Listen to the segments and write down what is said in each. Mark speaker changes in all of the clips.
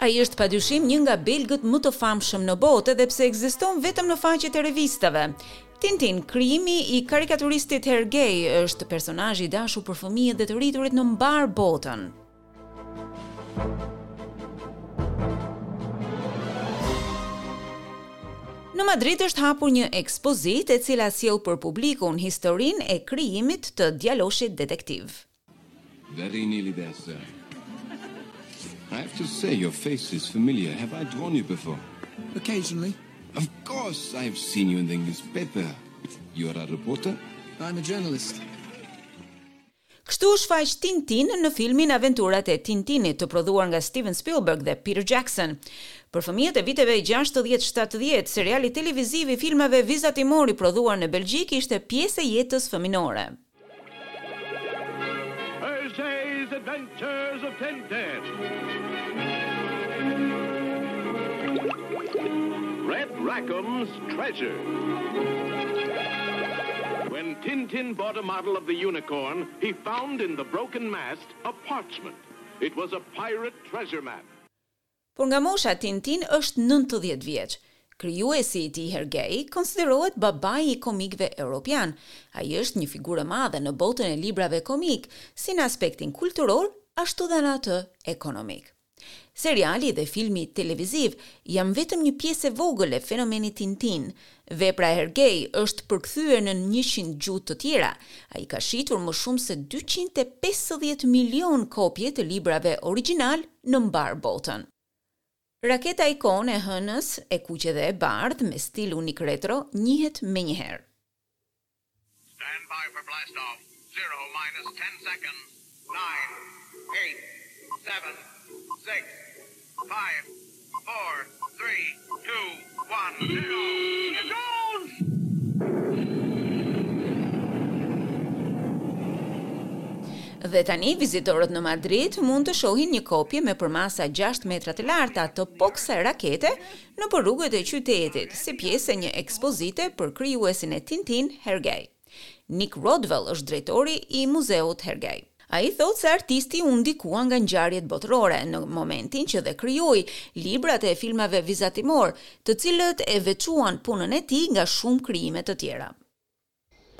Speaker 1: Ai është padyshim një nga belgët më të famshëm në botë, edhe pse ekziston vetëm në faqet e revistave. Tintin, krijimi i karikaturistit Hergé është personazh i dashur për fëmijët dhe të rriturit në mbarë botën. Në Madrid është hapur një ekspozitë e cila sjell për publikun historinë e krijimit të djaloshit detektiv.
Speaker 2: Very nearly there, sir. I have to say your face is familiar. Have I drawn you before?
Speaker 3: Occasionally.
Speaker 2: Of course I've seen you in the newspaper. You are a reporter?
Speaker 3: I'm a journalist.
Speaker 1: Kështu u shfaq Tintin në filmin Aventurat e Tintinit, të prodhuar nga Steven Spielberg dhe Peter Jackson. Për fëmijët e viteve gjashtëdhjetë shtatëdhjetë, seriali televiziv i filmave vizatimorë i prodhuar në Belgjikë ishte pjesë e jetës fëminore.
Speaker 4: Adventures of Tintin. Red Rackham's Treasure. When Tintin bought a model of the unicorn, he found in the broken mast a parchment. It was a pirate treasure map.
Speaker 1: Por nga mosha Tintin është nëntëdhjetë vjeç. Krijuesi i tij Hergé konsiderohet babai i komikëve europianë. Ai është një figurë e madhe në botën e librave komikë, si në aspektin kulturor ashtu dhe në atë ekonomik. Seriali dhe filmi televiziv janë vetëm një pjesë e vogël e fenomenit Tintin, Vepra e Hergé është përkthyer në njëqind gjuhë të tjera. Ai ka shitur më shumë se dyqind e pesëdhjetë milionë kopje të librave origjinalë në mbarë botën. Raketa ikonë e hënës, e kuqe dhe e bardhë, me stil unik retro, njihet
Speaker 4: menjëherë.
Speaker 1: Dhe tani vizitorët në Madrid mund të shohin një kopje me përmasa gjashtë metra të larta të po kësaj rakete nëpër rrugët e qytetit, si pjesë e një ekspozite për krijuesin e Tintin, Hergé. Nick Rodwell është drejtori i Muzeut Hergé. Ai thotë se artisti u ndikua nga ngjarjet botërore në momentin që dhe krijoi librat e filmave vizatimorë, të cilët e veçuan punën e tij nga shumë krijime të tjera.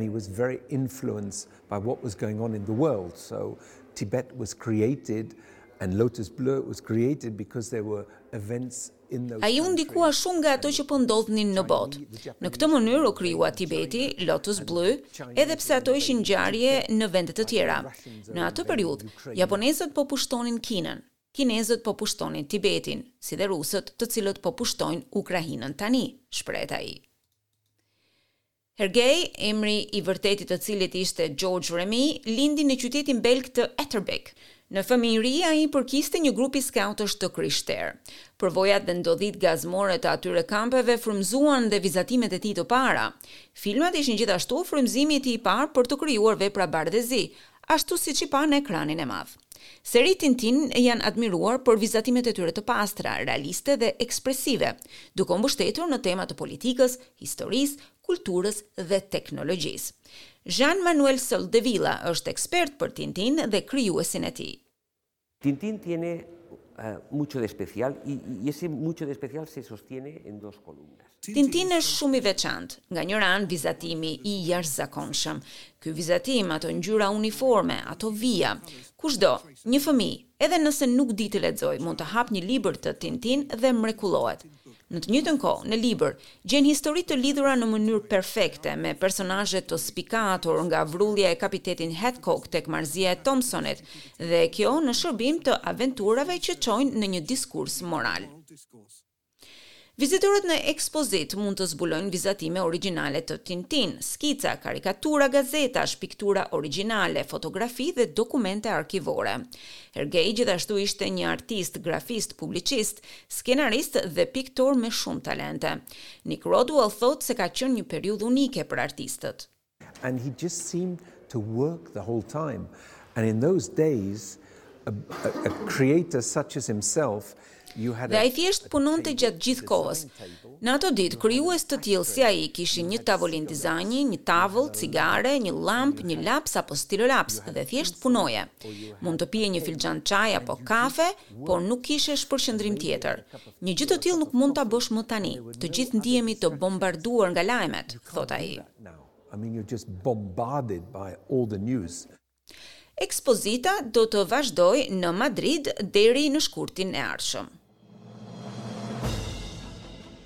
Speaker 5: He was very influenced by what was going on in the world, so Tibet was created and Lotus Bleu was created because there were events in those.
Speaker 1: Ai u ndikua shumë nga ato që po ndodhnin në botë. Në këtë mënyrë u krijua Tibeti, Lotus Bleu, edhe pse ato ishin ngjarje në vende të tjera. Në atë periudhë, japonezët po pushtonin Kinën, kinezët po pushtonin Tibetin, si dhe rusët, të cilët po pushtojnë Ukrainën tani, shprehet ai. Hergé, emri i vërtetë i të cilit ishte Georges Remi, lindi në qytetin belg të Etterbeek. Në fëmijëri ai i përkiste një grupi skautësh të krishterë. Përvojat dhe ndodhitë gazmore të atyre kampeve frymëzuan dhe vizatimet e tij të para. Filmat ishin gjithashtu frymëzimi i tij i parë për të krijuar vepra bardhezi, ashtu siç i pa në ekranin e madh. Seritë Tintin janë admiruar për vizatimet e tyre të pastra, realiste dhe ekspresive, duke u mbështetur në tema të politikës, historisë, kulturës dhe teknologjisë. Jean Manuel Soldevilla është ekspert për Tintin dhe krijuesin e tij.
Speaker 6: Tintin tiene mucho de especial y ese mucho de especial se sostiene en dos columnas.
Speaker 1: Tintin është shumë i veçantë, nga njëra anë vizatimi i jashtëzakonshëm. Ky vizatim, ato ngjyra uniforme, ato vija. Kushdo, një fëmijë, edhe nëse nuk di të lexojë, mund të hapë një libër të Tintin dhe mrekullohet. Në të njëjtën kohë, në libër, gjen histori të lidhura në mënyrë perfekte me personazhe të spikatur, nga vrullja e kapitenit Haddock tek marrëzia e Thompsonit, dhe kjo në shërbim të aventurave që çojnë në një diskurs moral. Vizitorët në ekspozitë mund të zbulojnë vizatime origjinale të Tintin, skica, karikatura gazetash, piktura origjinale, fotografi dhe dokumente arkivore. Hergé gjithashtu ishte një artist, grafist, publicist, Skenarist dhe piktor me shumë talente, Nick Rodwell thotë se ka qenë një periudhë unike për artistët.
Speaker 5: And he just seemed to work the whole time and in those days a a creator such as himself you had a Dhe
Speaker 1: ai thjesht punonte gjatë gjithë kohës. Në ato ditë, krijues të tillë si ai kishin një tavolinë dizajni, një tavëll cigare, një llampë, një laps apo stilolaps dhe thjesht punoje. Mund të pije një filxhan çaj apo kafe, Por nuk kishe shpërqendrim tjetër. Një gjë të tillë nuk mund ta bësh më tani. Të gjithë ndihemi të bombarduar nga lajmet, thotë ai. Ekspozita do të vazhdojë në Madrid deri në shkurtin e ardhshëm.